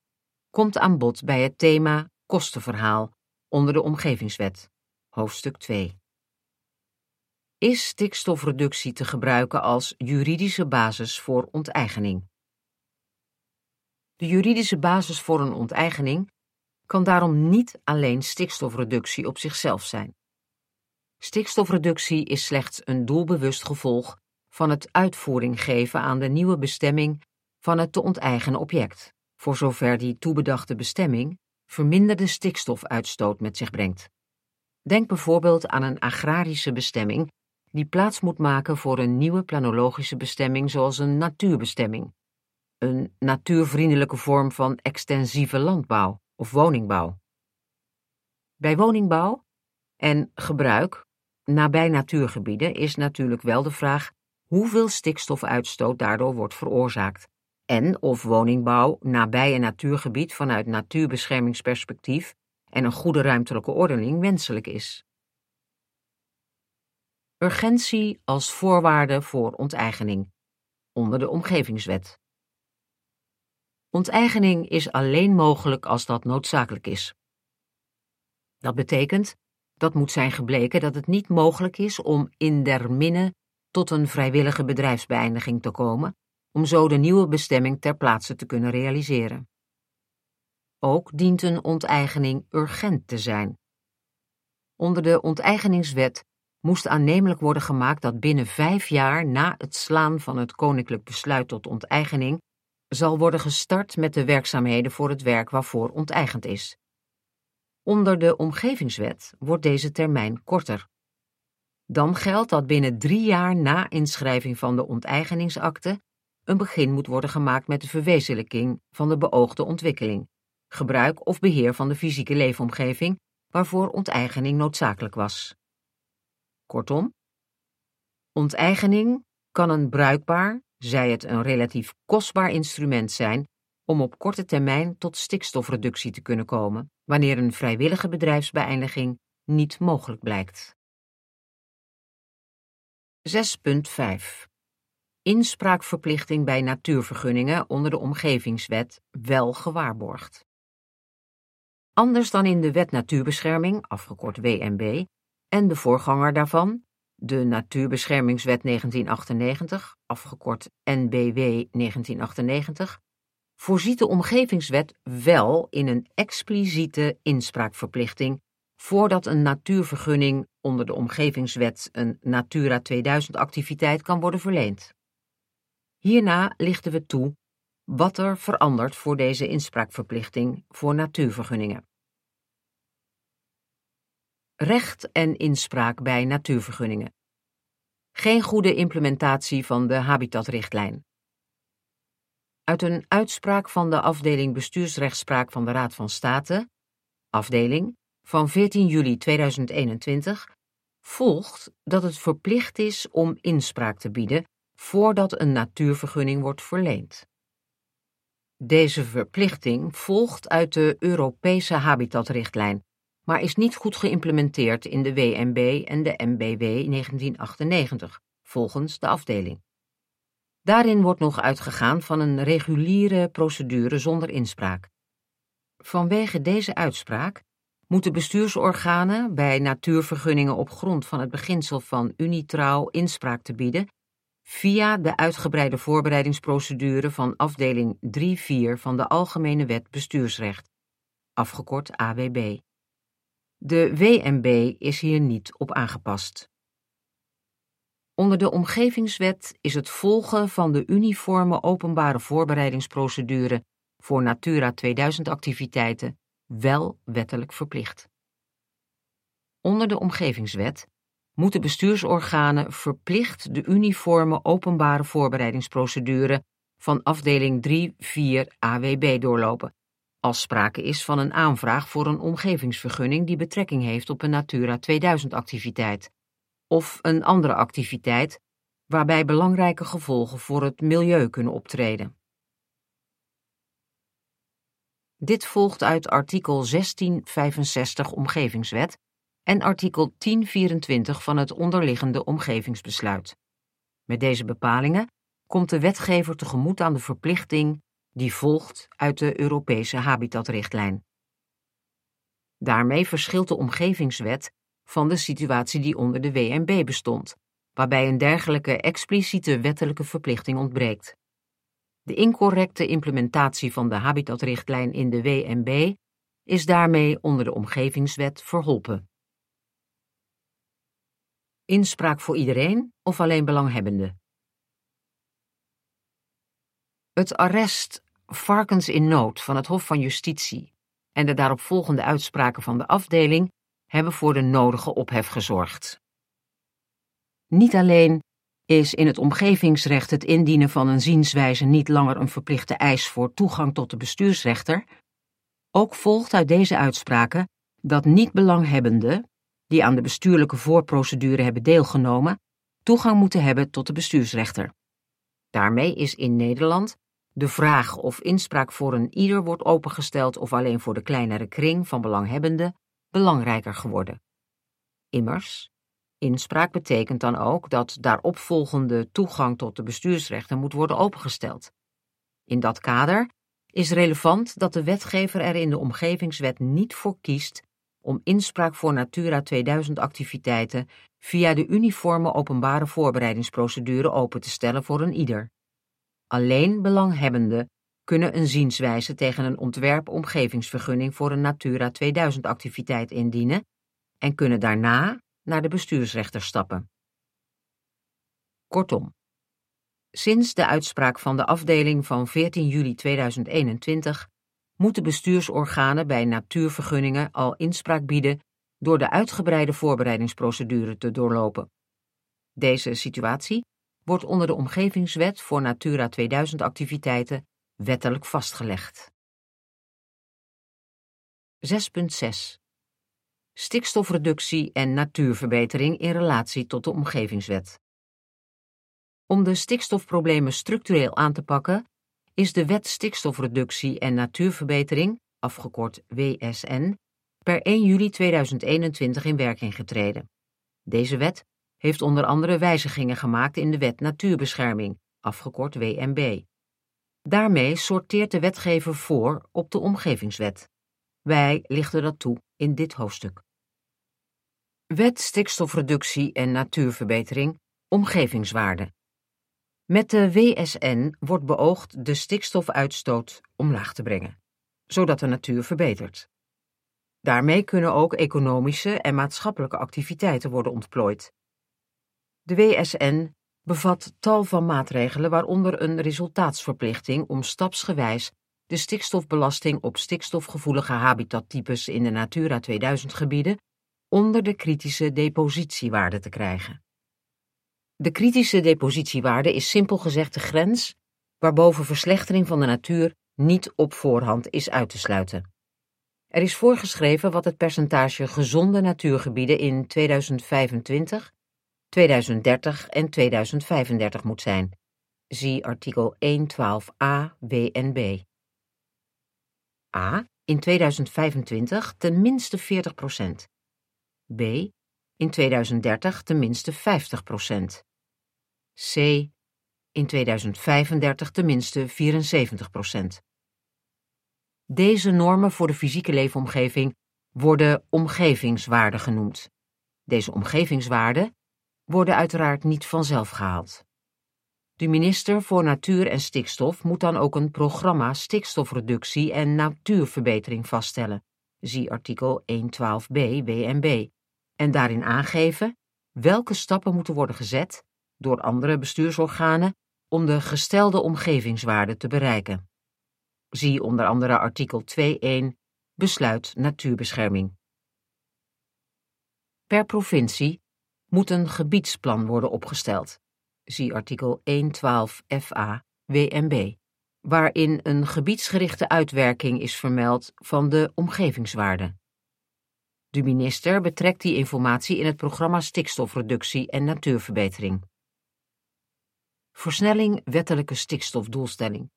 komt aan bod bij het thema kostenverhaal onder de omgevingswet, hoofdstuk 2. Is stikstofreductie te gebruiken als juridische basis voor onteigening? De juridische basis voor een onteigening kan daarom niet alleen stikstofreductie op zichzelf zijn. Stikstofreductie is slechts een doelbewust gevolg van het uitvoering geven aan de nieuwe bestemming van het te onteigenen object, voor zover die toebedachte bestemming verminderde stikstofuitstoot met zich brengt. Denk bijvoorbeeld aan een agrarische bestemming die plaats moet maken voor een nieuwe planologische bestemming zoals een natuurbestemming, een natuurvriendelijke vorm van extensieve landbouw of woningbouw. Bij woningbouw en gebruik nabij natuurgebieden is natuurlijk wel de vraag hoeveel stikstofuitstoot daardoor wordt veroorzaakt en of woningbouw nabij een natuurgebied vanuit natuurbeschermingsperspectief en een goede ruimtelijke ordening wenselijk is. Urgentie als voorwaarde voor onteigening onder de omgevingswet. Onteigening is alleen mogelijk als dat noodzakelijk is. Dat betekent dat moet zijn gebleken dat het niet mogelijk is om in der minne tot een vrijwillige bedrijfsbeëindiging te komen, om zo de nieuwe bestemming ter plaatse te kunnen realiseren. Ook dient een onteigening urgent te zijn. Onder de onteigeningswet moest aannemelijk worden gemaakt dat binnen vijf jaar na het slaan van het koninklijk besluit tot onteigening zal worden gestart met de werkzaamheden voor het werk waarvoor onteigend is. Onder de omgevingswet wordt deze termijn korter. Dan geldt dat binnen drie jaar na inschrijving van de onteigeningsakte een begin moet worden gemaakt met de verwezenlijking van de beoogde ontwikkeling, gebruik of beheer van de fysieke leefomgeving waarvoor onteigening noodzakelijk was. Kortom, onteigening kan een bruikbaar, zij het een relatief kostbaar instrument zijn om op korte termijn tot stikstofreductie te kunnen komen, wanneer een vrijwillige bedrijfsbeëindiging niet mogelijk blijkt. 6.5 Inspraakverplichting bij natuurvergunningen onder de Omgevingswet wel gewaarborgd. Anders dan in de Wet Natuurbescherming, afgekort WNB, en de voorganger daarvan, de Natuurbeschermingswet 1998, afgekort NBW 1998, voorziet de Omgevingswet wel in een expliciete inspraakverplichting voordat een natuurvergunning onder de Omgevingswet een Natura 2000 activiteit kan worden verleend. Hierna lichten we toe wat er verandert voor deze inspraakverplichting voor natuurvergunningen. Recht en inspraak bij natuurvergunningen. Geen goede implementatie van de habitatrichtlijn. Uit een uitspraak van de afdeling bestuursrechtspraak van de Raad van State, afdeling, van 14 juli 2021, volgt dat het verplicht is om inspraak te bieden voordat een natuurvergunning wordt verleend. Deze verplichting volgt uit de Europese habitatrichtlijn, maar is niet goed geïmplementeerd in de WNB en de MBW 1998, volgens de afdeling. Daarin wordt nog uitgegaan van een reguliere procedure zonder inspraak. Vanwege deze uitspraak moeten bestuursorganen bij natuurvergunningen op grond van het beginsel van unitrouw inspraak te bieden via de uitgebreide voorbereidingsprocedure van afdeling 3-4 van de Algemene Wet Bestuursrecht, afgekort AWB. De WMB is hier niet op aangepast. Onder de Omgevingswet is het volgen van de uniforme openbare voorbereidingsprocedure voor Natura 2000 activiteiten wel wettelijk verplicht. Onder de Omgevingswet moeten bestuursorganen verplicht de uniforme openbare voorbereidingsprocedure van afdeling 3-4 AWB doorlopen, als sprake is van een aanvraag voor een omgevingsvergunning die betrekking heeft op een Natura 2000 activiteit of een andere activiteit waarbij belangrijke gevolgen voor het milieu kunnen optreden. Dit volgt uit artikel 1665 Omgevingswet en artikel 1024 van het onderliggende omgevingsbesluit. Met deze bepalingen komt de wetgever tegemoet aan de verplichting die volgt uit de Europese habitatrichtlijn. Daarmee verschilt de omgevingswet van de situatie die onder de WNB bestond, waarbij een dergelijke expliciete wettelijke verplichting ontbreekt. De incorrecte implementatie van de habitatrichtlijn in de WNB is daarmee onder de omgevingswet verholpen. Inspraak voor iedereen of alleen belanghebbenden? Het arrest Varkens in nood van het Hof van Justitie en de daaropvolgende uitspraken van de afdeling hebben voor de nodige ophef gezorgd. Niet alleen is in het omgevingsrecht het indienen van een zienswijze niet langer een verplichte eis voor toegang tot de bestuursrechter, ook volgt uit deze uitspraken dat niet-belanghebbenden, die aan de bestuurlijke voorprocedure hebben deelgenomen, toegang moeten hebben tot de bestuursrechter. Daarmee is in Nederland de vraag of inspraak voor een ieder wordt opengesteld of alleen voor de kleinere kring van belanghebbenden belangrijker geworden. Immers, inspraak betekent dan ook dat daaropvolgende toegang tot de bestuursrechten moet worden opengesteld. In dat kader is relevant dat de wetgever er in de omgevingswet niet voor kiest om inspraak voor Natura 2000 activiteiten via de uniforme openbare voorbereidingsprocedure open te stellen voor een ieder. Alleen belanghebbenden kunnen een zienswijze tegen een ontwerp-omgevingsvergunning voor een Natura 2000 activiteit indienen en kunnen daarna naar de bestuursrechter stappen. Kortom, sinds de uitspraak van de afdeling van 14 juli 2021 moeten bestuursorganen bij natuurvergunningen al inspraak bieden door de uitgebreide voorbereidingsprocedure te doorlopen. Deze situatie wordt onder de Omgevingswet voor Natura 2000 activiteiten wettelijk vastgelegd. 6.6 Stikstofreductie en natuurverbetering in relatie tot de Omgevingswet. Om de stikstofproblemen structureel aan te pakken, is de Wet Stikstofreductie en Natuurverbetering, afgekort WSN, per 1 juli 2021 in werking getreden. Deze wet heeft onder andere wijzigingen gemaakt in de Wet Natuurbescherming, afgekort WNB. Daarmee sorteert de wetgever voor op de Omgevingswet. Wij lichten dat toe in dit hoofdstuk. Wet Stikstofreductie en Natuurverbetering, Omgevingswaarde. Met de WSN wordt beoogd de stikstofuitstoot omlaag te brengen, zodat de natuur verbetert. Daarmee kunnen ook economische en maatschappelijke activiteiten worden ontplooid. De WSN bevat tal van maatregelen, waaronder een resultaatsverplichting om stapsgewijs de stikstofbelasting op stikstofgevoelige habitattypes in de Natura 2000 gebieden onder de kritische depositiewaarde te krijgen. De kritische depositiewaarde is simpel gezegd de grens waarboven verslechtering van de natuur niet op voorhand is uit te sluiten. Er is voorgeschreven wat het percentage gezonde natuurgebieden in 2025, 2030 en 2035 moet zijn. Zie artikel 112a WNB. A. In 2025 ten minste 40% B. In 2030 ten minste 50 C. In 2035 ten minste 74% Deze normen voor de fysieke leefomgeving worden omgevingswaarden genoemd. Deze omgevingswaarden worden uiteraard niet vanzelf gehaald. De minister voor Natuur en Stikstof moet dan ook een programma stikstofreductie en natuurverbetering vaststellen, zie artikel 112b WNB, en daarin aangeven welke stappen moeten worden gezet door andere bestuursorganen om de gestelde omgevingswaarde te bereiken. Zie onder andere artikel 2.1 Besluit natuurbescherming. Per provincie moet een gebiedsplan worden opgesteld. Zie artikel 1.12 FA WNB, waarin een gebiedsgerichte uitwerking is vermeld van de omgevingswaarde. De minister betrekt die informatie in het programma Stikstofreductie en Natuurverbetering. Versnelling wettelijke stikstofdoelstelling.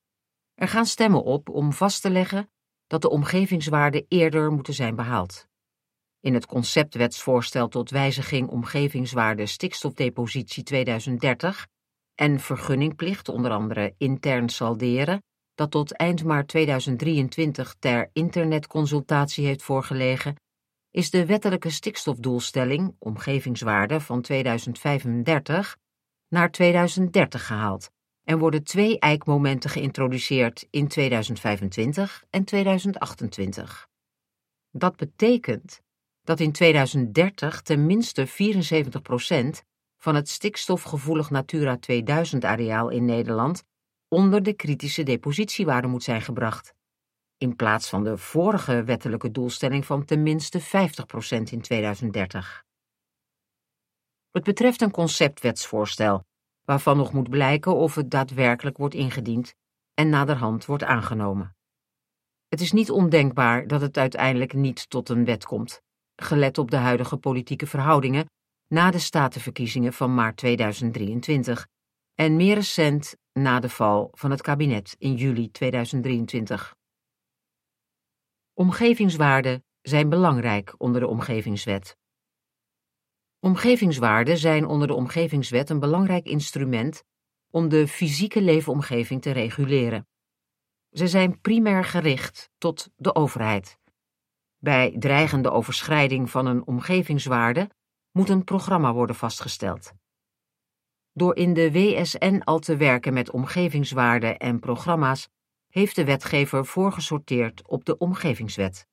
Er gaan stemmen op om vast te leggen dat de omgevingswaarden eerder moeten zijn behaald. In het conceptwetsvoorstel tot wijziging omgevingswaarde stikstofdepositie 2030 en vergunningplicht onder andere intern salderen, dat tot eind maart 2023 ter internetconsultatie heeft voorgelegen, is de wettelijke stikstofdoelstelling omgevingswaarde van 2035 naar 2030 gehaald en worden twee eikmomenten geïntroduceerd in 2025 en 2028. Dat betekent dat in 2030 ten minste 74% van het stikstofgevoelig Natura 2000 areaal in Nederland onder de kritische depositiewaarde moet zijn gebracht, in plaats van de vorige wettelijke doelstelling van ten minste 50% in 2030. Het betreft een conceptwetsvoorstel, waarvan nog moet blijken of het daadwerkelijk wordt ingediend en naderhand wordt aangenomen. Het is niet ondenkbaar dat het uiteindelijk niet tot een wet komt, gelet op de huidige politieke verhoudingen na de statenverkiezingen van maart 2023 en meer recent na de val van het kabinet in juli 2023. Omgevingswaarden zijn belangrijk onder de Omgevingswet. Omgevingswaarden zijn onder de Omgevingswet een belangrijk instrument om de fysieke leefomgeving te reguleren. Ze zijn primair gericht tot de overheid. Bij dreigende overschrijding van een omgevingswaarde moet een programma worden vastgesteld. Door in de WSN al te werken met omgevingswaarden en programma's, heeft de wetgever voorgesorteerd op de Omgevingswet.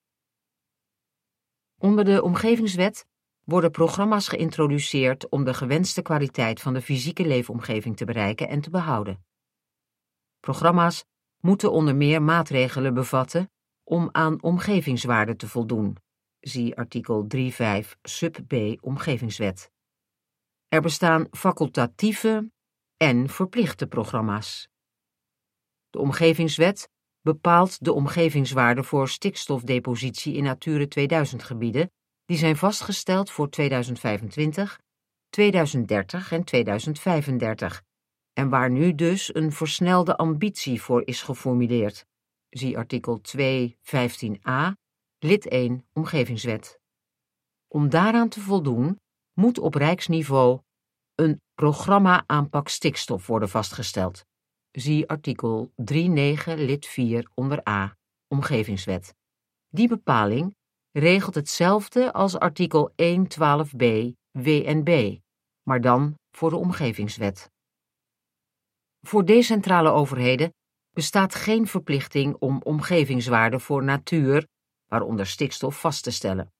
Onder de Omgevingswet worden programma's geïntroduceerd om de gewenste kwaliteit van de fysieke leefomgeving te bereiken en te behouden. Programma's moeten onder meer maatregelen bevatten om aan omgevingswaarden te voldoen. Zie artikel 3.5 sub B Omgevingswet. Er bestaan facultatieve en verplichte programma's. De Omgevingswet bepaalt de omgevingswaarden voor stikstofdepositie in Natura 2000 gebieden die zijn vastgesteld voor 2025, 2030 en 2035 en waar nu dus een versnelde ambitie voor is geformuleerd. Zie artikel 215a, lid 1 Omgevingswet. Om daaraan te voldoen, moet op rijksniveau een programma aanpak stikstof worden vastgesteld. Zie artikel 39 lid 4 onder A, Omgevingswet. Die bepaling regelt hetzelfde als artikel 112b WNB, maar dan voor de Omgevingswet. Voor decentrale overheden bestaat geen verplichting om omgevingswaarden voor natuur, waaronder stikstof, vast te stellen.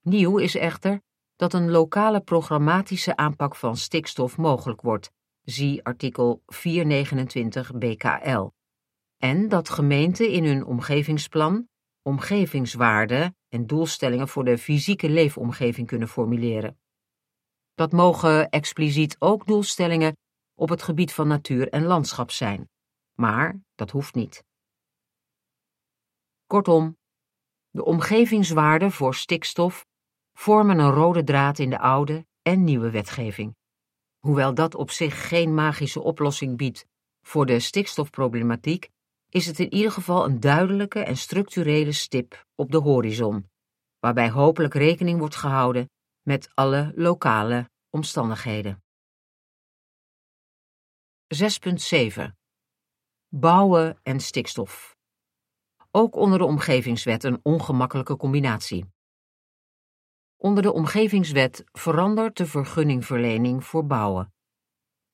Nieuw is echter dat een lokale programmatische aanpak van stikstof mogelijk wordt, zie artikel 429 BKL, en dat gemeenten in hun omgevingsplan omgevingswaarden en doelstellingen voor de fysieke leefomgeving kunnen formuleren. Dat mogen expliciet ook doelstellingen op het gebied van natuur en landschap zijn, maar dat hoeft niet. Kortom, de omgevingswaarden voor stikstof vormen een rode draad in de oude en nieuwe wetgeving. Hoewel dat op zich geen magische oplossing biedt voor de stikstofproblematiek, is het in ieder geval een duidelijke en structurele stip op de horizon, waarbij hopelijk rekening wordt gehouden met alle lokale omstandigheden. 6.7 Bouwen en stikstof. Ook onder de omgevingswet een ongemakkelijke combinatie. Onder de omgevingswet verandert de vergunningverlening voor bouwen.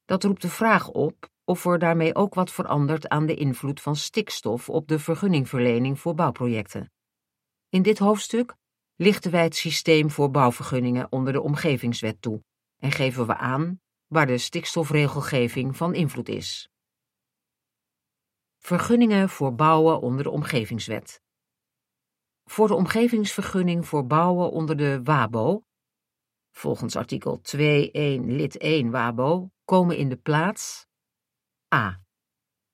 Dat roept de vraag op of er daarmee ook wat verandert aan de invloed van stikstof op de vergunningverlening voor bouwprojecten. In dit hoofdstuk lichten wij het systeem voor bouwvergunningen onder de omgevingswet toe en geven we aan waar de stikstofregelgeving van invloed is. Vergunningen voor bouwen onder de omgevingswet. Voor de omgevingsvergunning voor bouwen onder de WABO, volgens artikel 2.1 lid 1 WABO, komen in de plaats A.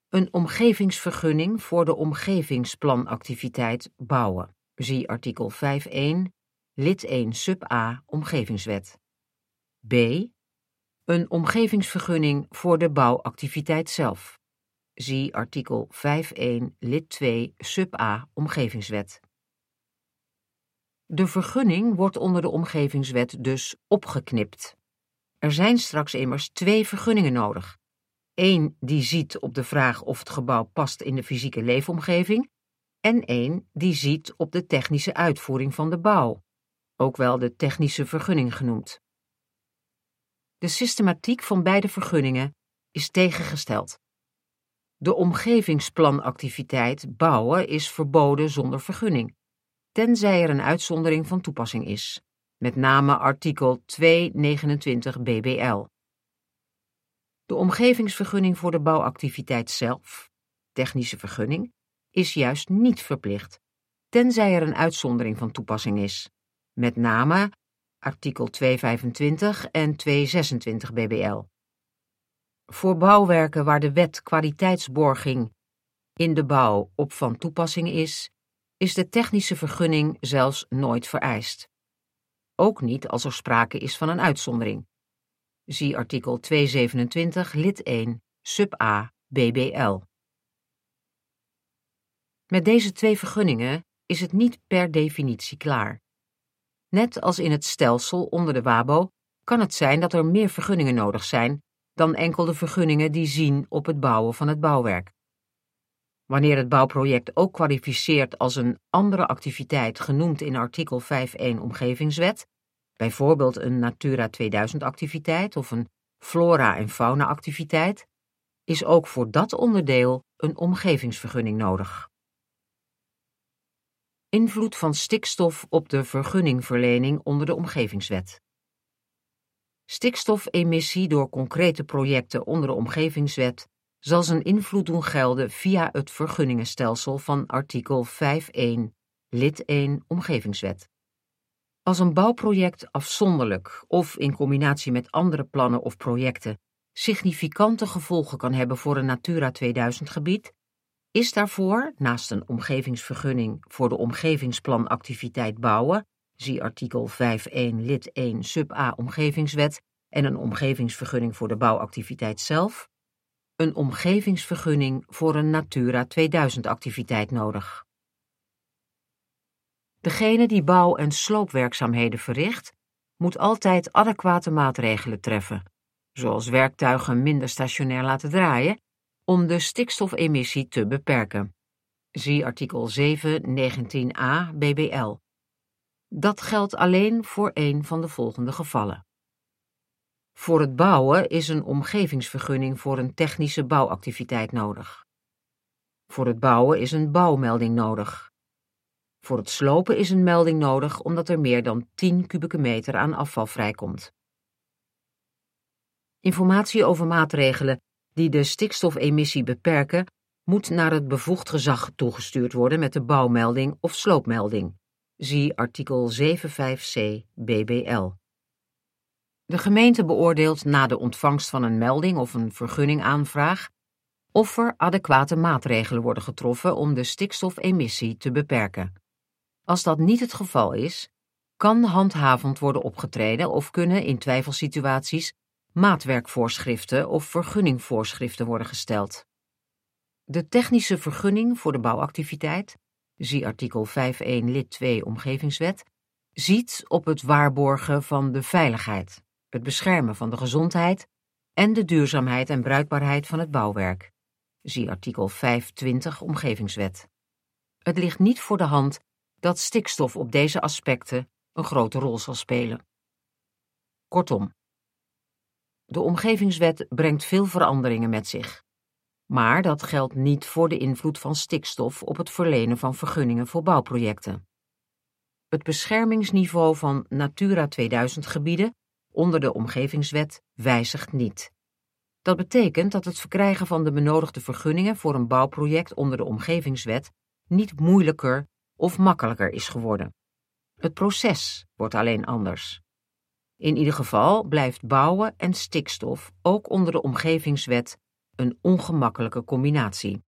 Een omgevingsvergunning voor de omgevingsplanactiviteit bouwen. Zie artikel 5.1, lid 1 sub A Omgevingswet. B. Een omgevingsvergunning voor de bouwactiviteit zelf. Zie artikel 5.1 lid 2 sub A Omgevingswet. De vergunning wordt onder de Omgevingswet dus opgeknipt. Er zijn straks immers twee vergunningen nodig. Eén die ziet op de vraag of het gebouw past in de fysieke leefomgeving en één die ziet op de technische uitvoering van de bouw, ook wel de technische vergunning genoemd. De systematiek van beide vergunningen is tegengesteld. De omgevingsplanactiviteit bouwen is verboden zonder vergunning, tenzij er een uitzondering van toepassing is, met name artikel 229 BBL. De omgevingsvergunning voor de bouwactiviteit zelf, technische vergunning, is juist niet verplicht, tenzij er een uitzondering van toepassing is, met name artikel 225 en 226 BBL. Voor bouwwerken waar de wet kwaliteitsborging in de bouw op van toepassing is, is de technische vergunning zelfs nooit vereist. Ook niet als er sprake is van een uitzondering. Zie artikel 227 lid 1 sub A BBL. Met deze twee vergunningen is het niet per definitie klaar. Net als in het stelsel onder de WABO kan het zijn dat er meer vergunningen nodig zijn dan enkel de vergunningen die zien op het bouwen van het bouwwerk. Wanneer het bouwproject ook kwalificeert als een andere activiteit genoemd in artikel 5.1 Omgevingswet, bijvoorbeeld een Natura 2000 activiteit of een flora- en fauna-activiteit, is ook voor dat onderdeel een omgevingsvergunning nodig. Invloed van stikstof op de vergunningverlening onder de omgevingswet. Stikstofemissie door concrete projecten onder de omgevingswet zal zijn invloed doen gelden via het vergunningenstelsel van artikel 5.1 lid 1 Omgevingswet. Als een bouwproject afzonderlijk of in combinatie met andere plannen of projecten significante gevolgen kan hebben voor een Natura 2000 gebied, is daarvoor, naast een omgevingsvergunning voor de omgevingsplanactiviteit bouwen, zie artikel 5.1 lid 1 sub A Omgevingswet en een omgevingsvergunning voor de bouwactiviteit zelf, een omgevingsvergunning voor een Natura 2000-activiteit nodig. Degene die bouw- en sloopwerkzaamheden verricht, moet altijd adequate maatregelen treffen, zoals werktuigen minder stationair laten draaien, om de stikstofemissie te beperken. Zie artikel 7 19a BBL. Dat geldt alleen voor één van de volgende gevallen. Voor het bouwen is een omgevingsvergunning voor een technische bouwactiviteit nodig. Voor het bouwen is een bouwmelding nodig. Voor het slopen is een melding nodig omdat er meer dan 10 kubieke meter aan afval vrijkomt. Informatie over maatregelen die de stikstofemissie beperken, moet naar het bevoegd gezag toegestuurd worden met de bouwmelding of sloopmelding. Zie artikel 75c BBL. De gemeente beoordeelt na de ontvangst van een melding of een vergunningaanvraag of er adequate maatregelen worden getroffen om de stikstofemissie te beperken. Als dat niet het geval is, kan handhavend worden opgetreden of kunnen in twijfelsituaties maatwerkvoorschriften of vergunningvoorschriften worden gesteld. De technische vergunning voor de bouwactiviteit, zie artikel 5.1 lid 2 Omgevingswet, ziet op het waarborgen van de veiligheid, het beschermen van de gezondheid en de duurzaamheid en bruikbaarheid van het bouwwerk. Zie artikel 520 Omgevingswet. Het ligt niet voor de hand dat stikstof op deze aspecten een grote rol zal spelen. Kortom, de omgevingswet brengt veel veranderingen met zich. Maar dat geldt niet voor de invloed van stikstof op het verlenen van vergunningen voor bouwprojecten. Het beschermingsniveau van Natura 2000 gebieden onder de omgevingswet wijzigt niet. Dat betekent dat het verkrijgen van de benodigde vergunningen voor een bouwproject onder de omgevingswet niet moeilijker of makkelijker is geworden. Het proces wordt alleen anders. In ieder geval blijft bouwen en stikstof ook onder de omgevingswet een ongemakkelijke combinatie.